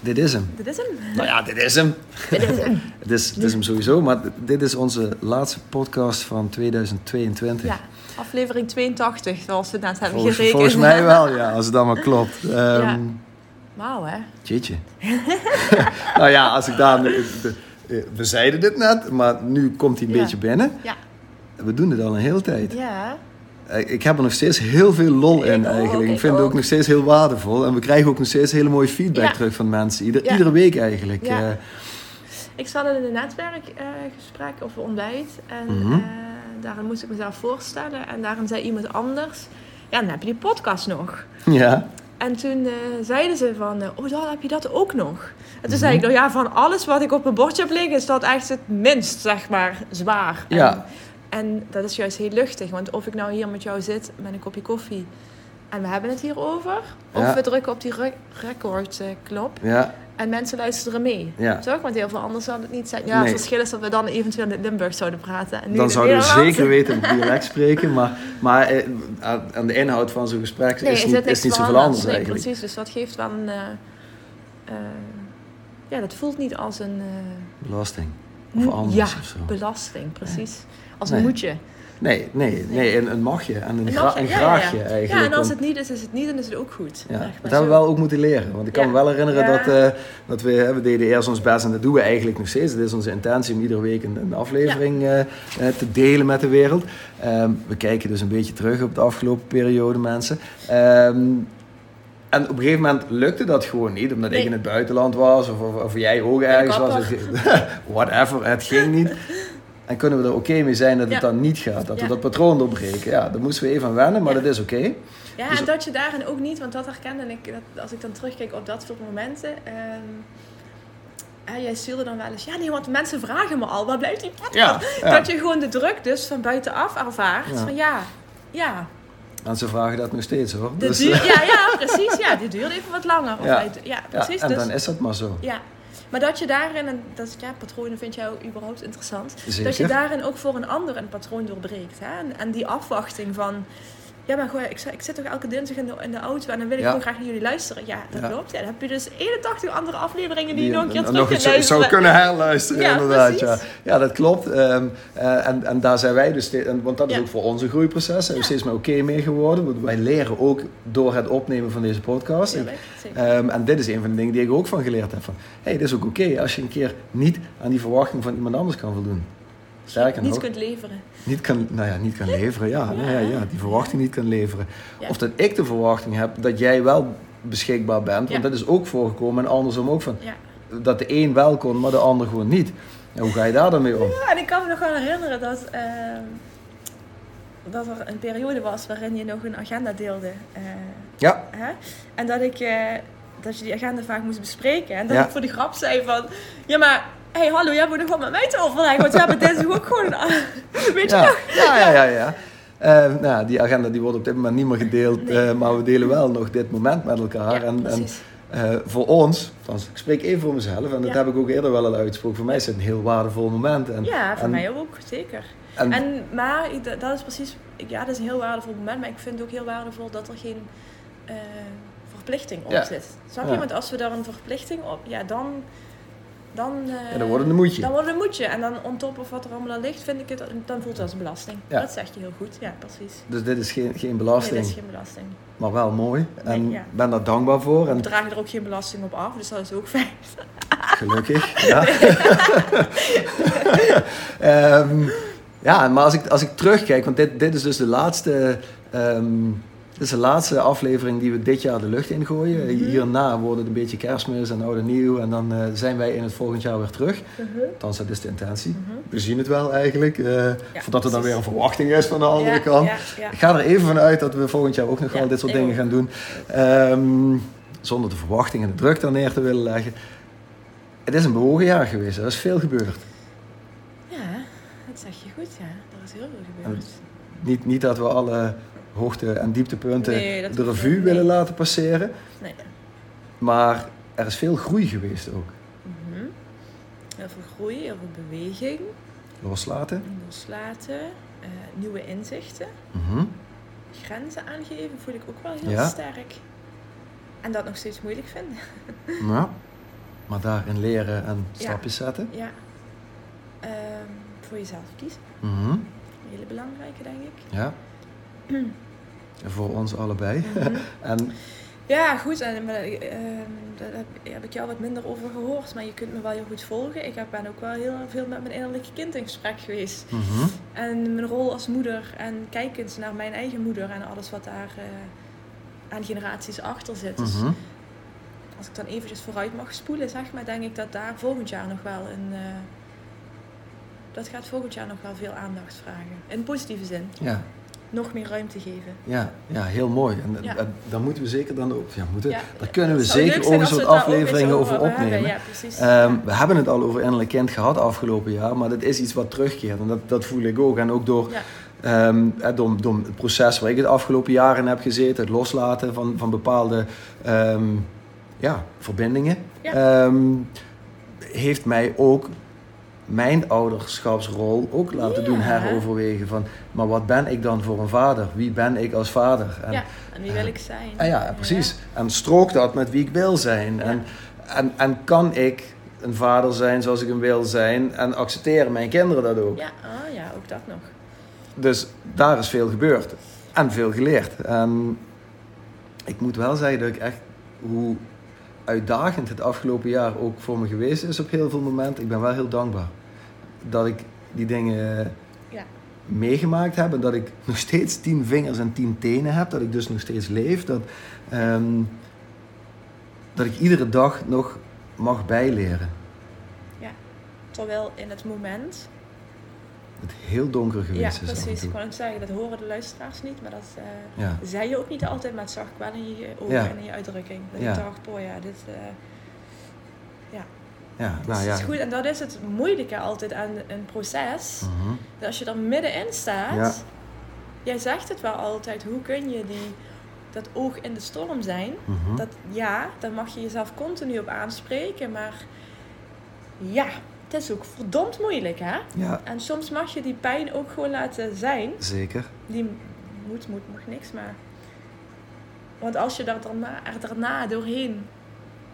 dit is hem. dit is hem. Nou ja, dit is hem. Dit is hem. Het is, het is hem sowieso, maar dit is onze laatste podcast van 2022. Ja, aflevering 82, zoals we net hebben volgens, gerekend. volgens mij wel, ja, als het allemaal klopt. Ja. Wauw, hè? Jeetje. nou ja, als ik daar... We zeiden dit net, maar nu komt hij een Ja. beetje binnen. Ja. We doen dit al een hele tijd. Ja. Eh, Ik heb er nog steeds heel veel lol in Ik ook, eigenlijk. Ik ik vind het ook ook. nog steeds heel waardevol. En we krijgen ook nog steeds hele mooie feedback Ja. terug van mensen. Ieder, Ja. Iedere week eigenlijk. Ja. Eh, Ik zat in een netwerkgesprek over ontbijt. En Mhm. eh, daarin moest ik mezelf voorstellen. En daarin zei iemand anders... Ja, dan heb je die podcast nog. ja. En toen eh, zeiden ze van... eh, oh, dan heb je dat ook nog. En toen Mhm. zei ik... Nou ja, van alles wat ik op mijn bordje heb liggen... is dat echt het minst, zeg maar, zwaar. Ja. En, en dat is juist heel luchtig. Want of ik nou hier met jou zit met een kopje koffie... en we hebben het hierover... of Ja. we drukken op die re- recordknop... Ja. En mensen luisteren mee. Ja. Toch? Want heel veel anders zou het niet zijn. Ja, Nee. het verschil is dat we dan eventueel in Limburg zouden praten. En nu Dan zouden we zeker weten het dialect spreken. Maar, maar eh, aan de inhoud van zo'n gesprek Nee, is, niet, is niet zoveel anders Nee, eigenlijk. precies. Dus dat geeft wel een... eh, eh, ja, dat voelt niet als een... eh, Belasting. Of anders ja, of zo. belasting, precies. Als Nee. een moetje. Nee, nee, nee. Een, een magje en een, Een gra magje, een ja, ja, graagje ja. eigenlijk. Ja, en als het niet is, is het niet en is het ook goed. Ja, dat hebben we wel ook moeten leren. Want ik kan me wel herinneren dat, eh, dat we, we deden eerst ons best en dat doen we eigenlijk nog steeds. Het is onze intentie om iedere week een, een aflevering eh, eh, te delen met de wereld. Ehm, we kijken dus een beetje terug op de afgelopen periode, mensen. Ehm, en op een gegeven moment lukte dat gewoon niet, omdat ik Nee. in het buitenland was of, of, of jij ook ergens was. kapper. Whatever, het ging niet. En kunnen we er oké mee zijn dat het Ja. dan niet gaat, dat we dat patroon doorbreken. Ja, daar moesten we even aan wennen, maar dat is oké. Ja, Dus- en dat je daarin ook niet, want dat herkende ik, dat, als ik dan terugkijk op dat soort momenten. ehm, jij stuurde dan wel eens, ja nee, want mensen vragen me al, waar blijft die podcast? Ja, ja. Dat je gewoon de druk dus van buitenaf ervaart. Ja. Van ja, ja, En ze vragen dat nog steeds hoor. Dus, duur, ja, ja, precies. Ja, die duurt even wat langer. Of ja, ja, precies. en dus, dan is dat maar zo. ja. Maar dat je daarin, en dat is, ja, patronen vind jij überhaupt interessant. Zeker. Dat je daarin ook voor een ander een patroon doorbreekt. Hè? En, en die afwachting van, ja maar goh, ik, ik zit toch elke dinsdag in de, in de auto en dan wil ik Ja. gewoon graag naar jullie luisteren. Ja, dat klopt. Ja, dan heb je dus 81 andere afleveringen die, je nog een keer terug kunt zou- luisteren. zou kunnen herluisteren, Ja, inderdaad. Ja. precies. ja, dat klopt. Ehm, eh, en, en daar zijn wij dus en, want dat is ook voor onze groeiproces, zijn we steeds meer oké mee geworden. Want wij leren ook door het opnemen van deze podcast. Ehm, en dit is een van de dingen die ik ook van geleerd heb. Van, hey, dit is ook oké als je een keer niet aan die verwachting van iemand anders kan voldoen. Nog, kunt leveren. niet kan, nou ja, niet kan leveren. Ja, nou ja, ja, die verwachting niet kan leveren. Ja. Of dat ik de verwachting heb dat jij wel beschikbaar bent. Want Ja. dat is ook voorgekomen en andersom ook van Ja. dat de een wel kon, maar de ander gewoon niet. En hoe ga je daar dan mee om? Ja, en ik kan me nog wel herinneren dat, ehm, dat er een periode was waarin je nog een agenda deelde. eh, Ja, hè? En dat ik, eh, dat je die agenda vaak moest bespreken. En dat Ja. ik voor de grap zei van, ja maar, hé hey, hallo, jij moet nog wat met mij te overleggen. Want we hebben dinsdag ook gewoon, weet je Ja, nog? ja, ja, ja. ja. Eh, nou, die agenda die wordt op dit moment niet meer gedeeld, Nee. eh, maar we delen wel nog dit moment met elkaar. Ja, en, en eh, voor ons, althans, ik spreek even voor mezelf en dat Ja. heb ik ook eerder wel al uitgesproken. Voor mij is het een heel waardevol moment. En, ja, voor en- mij ook, zeker. En, En, maar dat is precies, ja, dat is een heel waardevol moment. Maar ik vind het ook heel waardevol dat er geen eh, verplichting op Ja. zit. Snap je? Want als we daar een verplichting op, ja, dan. Dan, eh, Ja, dan wordt het een moedje. Dan wordt het een moedje. En dan on top of wat er allemaal ligt, vind ik het, dan voelt het als belasting. Ja. Dat zeg je heel goed, ja, precies. dus dit is geen, geen Nee, belasting, dat is geen belasting. maar wel mooi. En Nee, ja. ben daar dankbaar voor. En We dragen er ook geen belasting op af, dus dat is ook fijn. Gelukkig, ja. Ehm, ja, maar als ik, als ik terugkijk, want dit, dit is dus de laatste, ehm, dit is de laatste aflevering die we dit jaar de lucht ingooien. Mhm. Hierna wordt het een beetje kerstmis en oud en nieuw en dan eh, zijn wij in het volgend jaar weer terug. Althans, dat is de intentie. Mhm. We zien het wel eigenlijk, eh, voordat er dan weer een verwachting is van de andere Ja, kant. Ja, ja. Ik ga er even vanuit dat we volgend jaar ook nog Ja, wel dit soort dingen gaan doen. Ehm, zonder de verwachting en de druk daar neer te willen leggen. Het is een bewogen jaar geweest. Er is veel gebeurd. Ja, dat zeg je goed, ja. Er is heel veel gebeurd. Niet, niet dat we alle hoogte- en dieptepunten Nee, de revue niet. willen Nee. laten passeren. Nee. Maar er is veel groei geweest ook. Mhm. Heel veel groei, heel veel beweging, Loslaten. loslaten, eh, nieuwe inzichten, Mhm. grenzen aangeven voel ik ook wel heel Ja. sterk. En dat nog steeds moeilijk vinden. Ja. Maar daarin leren en Ja. stapjes zetten. Ja. Ehm, voor jezelf kiezen. Mhm. Een hele belangrijke, denk ik. Ja. Voor ons allebei. Mhm. En Ja, goed. En, ehm, daar heb, ik jou wat minder over gehoord. Maar je kunt me wel heel goed volgen. Ik ben ook wel heel veel met mijn innerlijke kind in gesprek geweest. mhm. En mijn rol als moeder. En kijkend naar mijn eigen moeder. En alles wat daar eh, aan generaties achter zit. Dus als ik dan eventjes vooruit mag spoelen, zeg maar, denk ik dat daar volgend jaar nog wel een. eh, dat gaat volgend jaar nog wel veel aandacht vragen. In positieve zin. Ja. Nog meer ruimte geven. Ja, ja, heel mooi. En Ja. daar moeten we zeker dan ook. Ja, moeten, Ja, daar kunnen we zeker ook een soort afleveringen over opnemen. Ja. Ehm, we hebben het al over innerlijk kind gehad afgelopen jaar, maar dat is iets wat terugkeert. En dat, dat voel ik ook. En ook door, ehm, eh, door, door het proces waar ik het afgelopen jaar in heb gezeten, het loslaten van, van bepaalde ehm, ja, verbindingen, heeft mij ook mijn ouderschapsrol ook laten doen heroverwegen. Van, maar wat ben ik dan voor een vader? Wie ben ik als vader? En, ja, en wie wil ik zijn? en ja, precies. En strook dat met wie ik wil zijn. En, en, en kan ik een vader zijn zoals ik hem wil zijn en accepteren mijn kinderen dat ook? Ja, ah, ja, ook dat nog. Dus daar is veel gebeurd en veel geleerd. En ik moet wel zeggen dat ik echt, hoe uitdagend het afgelopen jaar ook voor me geweest is op heel veel momenten, ik ben wel heel dankbaar dat ik die dingen Ja. meegemaakt heb en dat ik nog steeds tien vingers en tien tenen heb, dat ik dus nog steeds leef, dat, ehm, dat ik iedere dag nog mag bijleren. Terwijl in het moment. Het heel donker Ja, geweest is af en precies. Ik wou net zeggen, dat horen de luisteraars niet, maar dat eh, Ja. zei je ook niet altijd, maar het zag ik wel in je ogen Ja. en in je uitdrukking. Dat Ja. ik dacht, boh ja, dit, eh, Ja, dit nou ja. is goed. En dat is het moeilijke altijd aan een proces. Mhm. Dat als je er middenin staat, Ja. jij zegt het wel altijd, hoe kun je die, dat oog in de storm zijn? Mhm. Dat ja, daar mag je jezelf continu op aanspreken, maar ja, is ook verdomd moeilijk hè? Ja, En soms mag je die pijn ook gewoon laten zijn. zeker. Die moet, moet, mag niks, maar. Want als je daar daarna, er daarna doorheen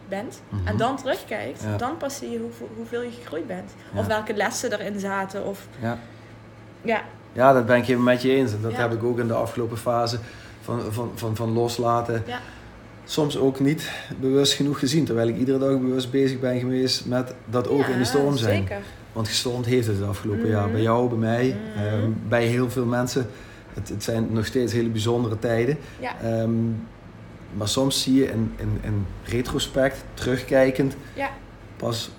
bent Mhm. en dan terugkijkt, Ja. dan pas zie je hoeveel, hoeveel je gegroeid bent. Ja. Of welke lessen erin zaten. Of, Ja. ja, ja, dat ben ik even met je eens. En dat heb ik ook in de afgelopen fase van, van, van, van loslaten. Soms ook niet bewust genoeg gezien. Terwijl ik iedere dag bewust bezig ben geweest met dat ook in de storm zijn. Zeker. Want gestormd heeft het het afgelopen Mhm. jaar. Bij jou, bij mij, Mhm. ehm, bij heel veel mensen. Het, het zijn nog steeds hele bijzondere tijden. Ja, Ehm, maar soms zie je in, in, in retrospect, terugkijkend, ja, pas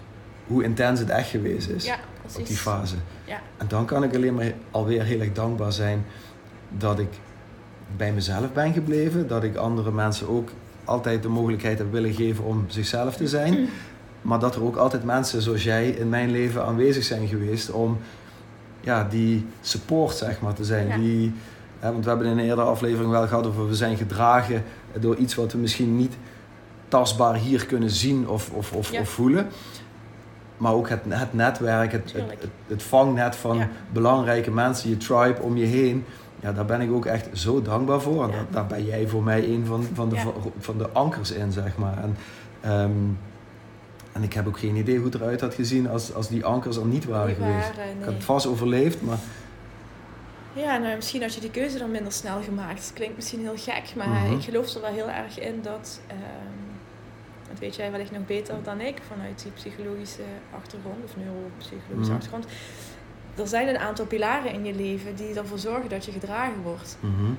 hoe intens het echt geweest is ja, op die fase. Ja. En dan kan ik alleen maar alweer heel erg dankbaar zijn dat ik bij mezelf ben gebleven. Dat ik andere mensen ook altijd de mogelijkheid hebben willen geven om zichzelf te zijn. Maar dat er ook altijd mensen zoals jij in mijn leven aanwezig zijn geweest om ja, die support zeg maar, te zijn. Ja. Die, hè, want we hebben in een eerdere aflevering wel gehad over we zijn gedragen door iets wat we misschien niet tastbaar hier kunnen zien of, of, of, Ja. of voelen. Maar ook het, het netwerk, het, het, het, het vangnet van Ja. belangrijke mensen, je tribe om je heen. Ja, daar ben ik ook echt zo dankbaar voor. En Ja. daar, daar ben jij voor mij een van, van, de, Ja. van de ankers in, zeg maar. En, ehm, en ik heb ook geen idee hoe het eruit had gezien als, als die ankers er niet waren geweest. waren, Ik had het vast overleefd, maar Ja, nou, misschien had je die keuze dan minder snel gemaakt. Het klinkt misschien heel gek, maar Mhm. ik geloof er wel heel erg in dat... ehm, dat weet jij wellicht nog beter dan ik, vanuit die psychologische achtergrond, of neuropsychologische Mhm. achtergrond. Er zijn een aantal pilaren in je leven die ervoor zorgen dat je gedragen wordt. mhm,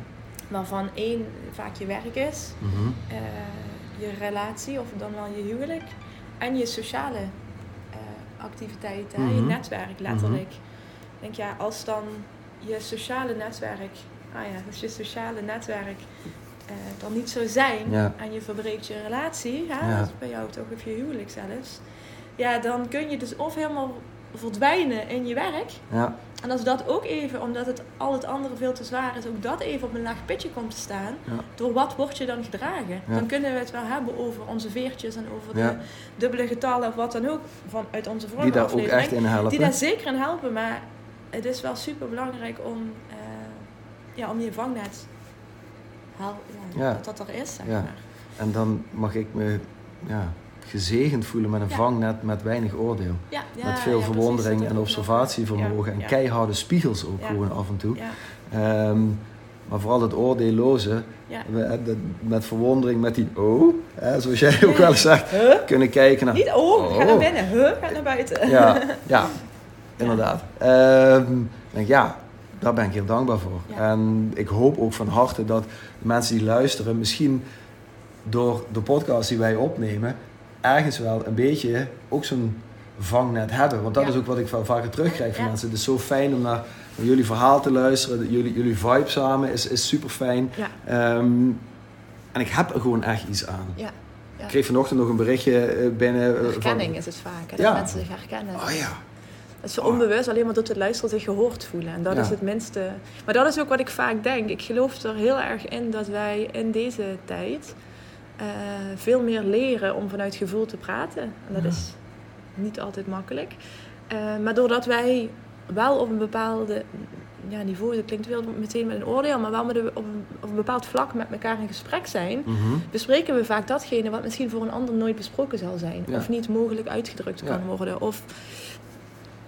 Waarvan één vaak je werk is, mhm, eh, je relatie of dan wel je huwelijk en je sociale eh, activiteiten, je Mhm. netwerk letterlijk. Ik denk ja, als dan je sociale netwerk, ah ja, als je sociale netwerk eh, dan niet zou zijn Ja. en je verbreekt je relatie, hè, Ja. dat is bij jou toch of je huwelijk zelfs, ja, dan kun je dus of helemaal verdwijnen in je werk. ja, En als dat ook even, omdat het al het andere veel te zwaar is, ook dat even op een laag pitje komt te staan, Ja. door wat word je dan gedragen? Ja. Dan kunnen we het wel hebben over onze veertjes en over Ja. de dubbele getallen of wat dan ook van, uit onze vorige die daar ook echt in helpen. Die daar zeker in helpen, maar het is wel super belangrijk om, eh, ja, om je vangnet, Ja. dat dat er is, zeg Ja. maar. En dan mag ik me ja, gezegend voelen met een Ja. vangnet met weinig oordeel. Ja, ja, met veel verwondering precies, en observatievermogen en keiharde spiegels ook gewoon af en toe. Ja, Ehm, maar vooral het oordeelloze, dat- met verwondering, met die oh, hè, zoals jij ook wel eens zegt, Huh? kunnen kijken naar. Niet oh, ga Oh. naar binnen. Huh, ga naar buiten. Ja, ja inderdaad. Ik denk, ja, daar ben ik heel dankbaar voor. Ja. En ik hoop ook van harte dat de mensen die luisteren, misschien door de podcast die wij opnemen, ergens wel een beetje ook zo'n vangnet hebben. Want dat Ja. is ook wat ik wel vaker terugkrijg van Ja. mensen. Het is zo fijn om naar, naar jullie verhaal te luisteren. Jullie, jullie vibe samen is, is super fijn. Ja, en ik heb er gewoon echt iets aan. ja. Ik kreeg vanochtend nog een berichtje eh, binnen. eh, van- Herkenning is het vaak, hè, dat mensen zich herkennen. Oh ja. Dat ze onbewust alleen maar door te luisteren zich gehoord voelen. En dat is het minste. Maar dat is ook wat ik vaak denk. Ik geloof er heel erg in dat wij in deze tijd eh, veel meer leren om vanuit gevoel te praten. En dat Ja. is niet altijd makkelijk. Eh, maar doordat wij wel op een bepaalde ja, niveau, dat klinkt wel meteen met een oordeel, maar wel met een, op, een, op een bepaald vlak met elkaar in gesprek zijn, Mhm. bespreken we vaak datgene wat misschien voor een ander nooit besproken zal zijn. Ja. Of niet mogelijk uitgedrukt Ja. kan worden. Of,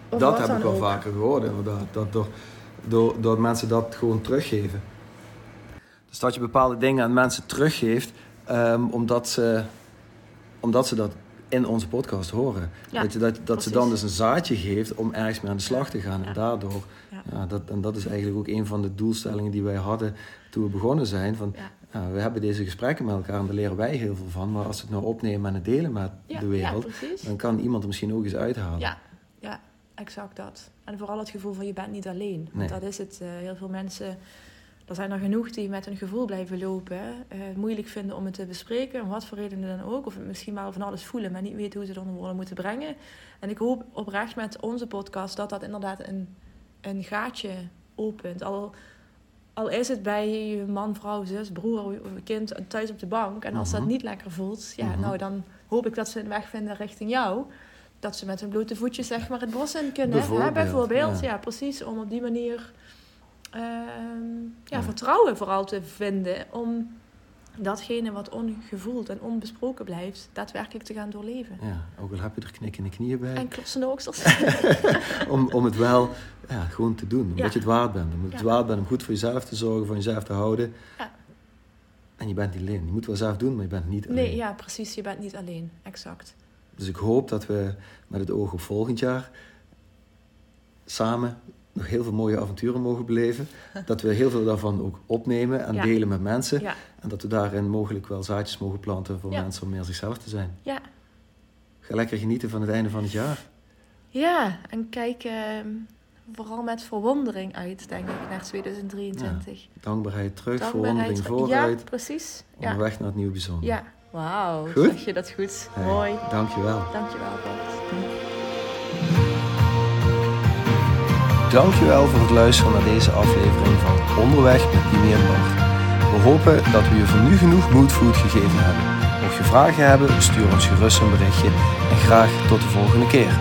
of dat heb ik wel ook. vaker gehoord, inderdaad. Dat door, door, door mensen dat gewoon teruggeven. Dus dat je bepaalde dingen aan mensen teruggeeft, ehm, omdat, ze, omdat ze dat in onze podcast horen. Ja, Weet je, dat, dat ze dan dus een zaadje geeft om ergens mee aan de slag te gaan. Ja. En daardoor, Ja. dat, en dat is eigenlijk ook een van de doelstellingen die wij hadden toen we begonnen zijn. Van, we hebben deze gesprekken met elkaar en daar leren wij heel veel van. Maar als we het nou opnemen en het delen met de wereld, dan kan iemand er misschien ook eens uithalen. Ja, ja, exact dat. En vooral het gevoel van je bent niet alleen. Nee. Want dat is het. eh, heel veel mensen, er zijn er genoeg die met hun gevoel blijven lopen. eh, het moeilijk vinden om het te bespreken, om wat voor redenen dan ook. Of misschien wel van alles voelen, maar niet weten hoe ze het onder woorden moeten brengen. En ik hoop oprecht met onze podcast dat dat inderdaad een, een gaatje opent. Al, al is het bij je man, vrouw, zus, broer, kind thuis op de bank. En als Mhm. dat niet lekker voelt, ja, Mhm. nou dan hoop ik dat ze een weg vinden richting jou. Dat ze met hun blote voetjes zeg maar het bos in kunnen. Bijvoorbeeld, hè? Bijvoorbeeld, Bijvoorbeeld. ja. Ja. precies. Om op die manier ehm, ja, Ja. vertrouwen vooral te vinden. Om datgene wat ongevoeld en onbesproken blijft, daadwerkelijk te gaan doorleven. Ja, ook al heb je er knik in de knieën bij. En klossende oksels. om, om het wel ja, gewoon te doen. Omdat Ja. je het waard bent. Omdat je het waard bent om goed voor jezelf te zorgen, van jezelf te houden. Ja. En je bent niet alleen. Je moet wel zelf doen, maar je bent niet alleen. Nee, ja, precies. Je bent niet alleen. Exact. Dus ik hoop dat we met het oog op volgend jaar samen nog heel veel mooie avonturen mogen beleven. Dat we heel veel daarvan ook opnemen en Ja. delen met mensen. Ja, En dat we daarin mogelijk wel zaadjes mogen planten voor Ja. mensen om meer zichzelf te zijn. ja. Ga lekker genieten van het einde van het jaar. Ja, en kijk ehm, vooral met verwondering uit, denk ik, naar 2023. Dankbaarheid terug, Dankbaarheid verwondering vooruit. Ja, precies. Ja, Onderweg naar het nieuwe bijzonder. ja. wauw, zeg je dat goed. Hey, Mooi. Dankjewel. Dankjewel, Bart. Dankjewel voor het luisteren naar deze aflevering van Onderweg met Dimi en Bart. We hopen dat we je voor nu genoeg moodfood gegeven hebben. Mocht je vragen hebben, stuur ons gerust een berichtje en graag tot de volgende keer.